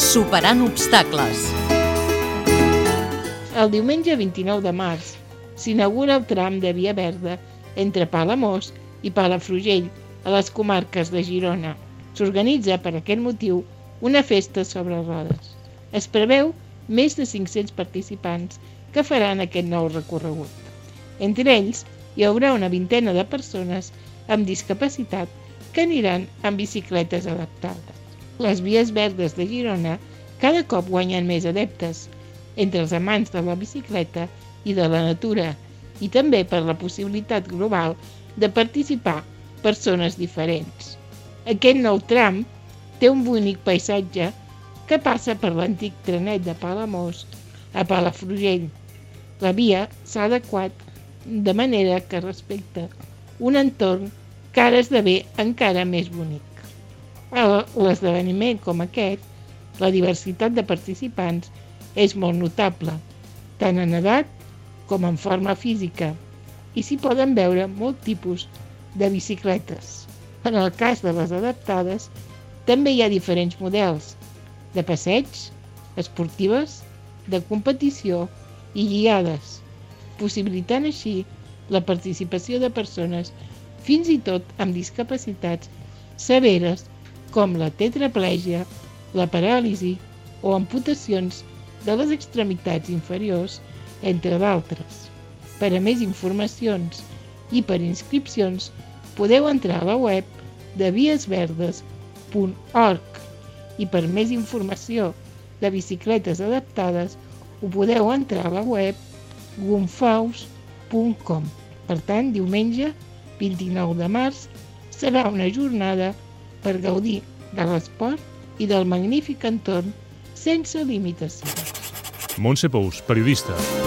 Superant obstacles. El diumenge 29 de març s'inaugura el tram de Via Verda entre Palamós i Palafrugell, a les comarques de Girona. S'organitza per aquest motiu una festa sobre rodes. Es preveu més de 500 participants que faran aquest nou recorregut. Entre ells hi haurà una vintena de persones amb discapacitat que aniran amb bicicletes adaptades. Les vies verdes de Girona cada cop guanyen més adeptes entre els amants de la bicicleta i de la natura i també per la possibilitat global de participar persones diferents. Aquest nou tram té un bonic paisatge que passa per l'antic trenet de Palamós a Palafrugell. La via s'ha adequat de manera que respecta un entorn que ara esdevé encara més bonic. A l'esdeveniment com aquest, la diversitat de participants és molt notable, tant en edat com en forma física, i s'hi poden veure molt tipus de bicicletes. En el cas de les adaptades, també hi ha diferents models, de passeig, esportives, de competició i guiades, possibilitant així la participació de persones fins i tot amb discapacitats severes com la tetraplègia, la paràlisi o amputacions de les extremitats inferiors, entre d'altres. Per a més informacions i per inscripcions podeu entrar a la web de viesverdes.org i per més informació de bicicletes adaptades ho podeu entrar a la web gunfaus.com. Per tant, diumenge 29 de març serà una jornada per gaudir de l'esport i del magnífic entorn sense limitacions. Montse Pous, periodista.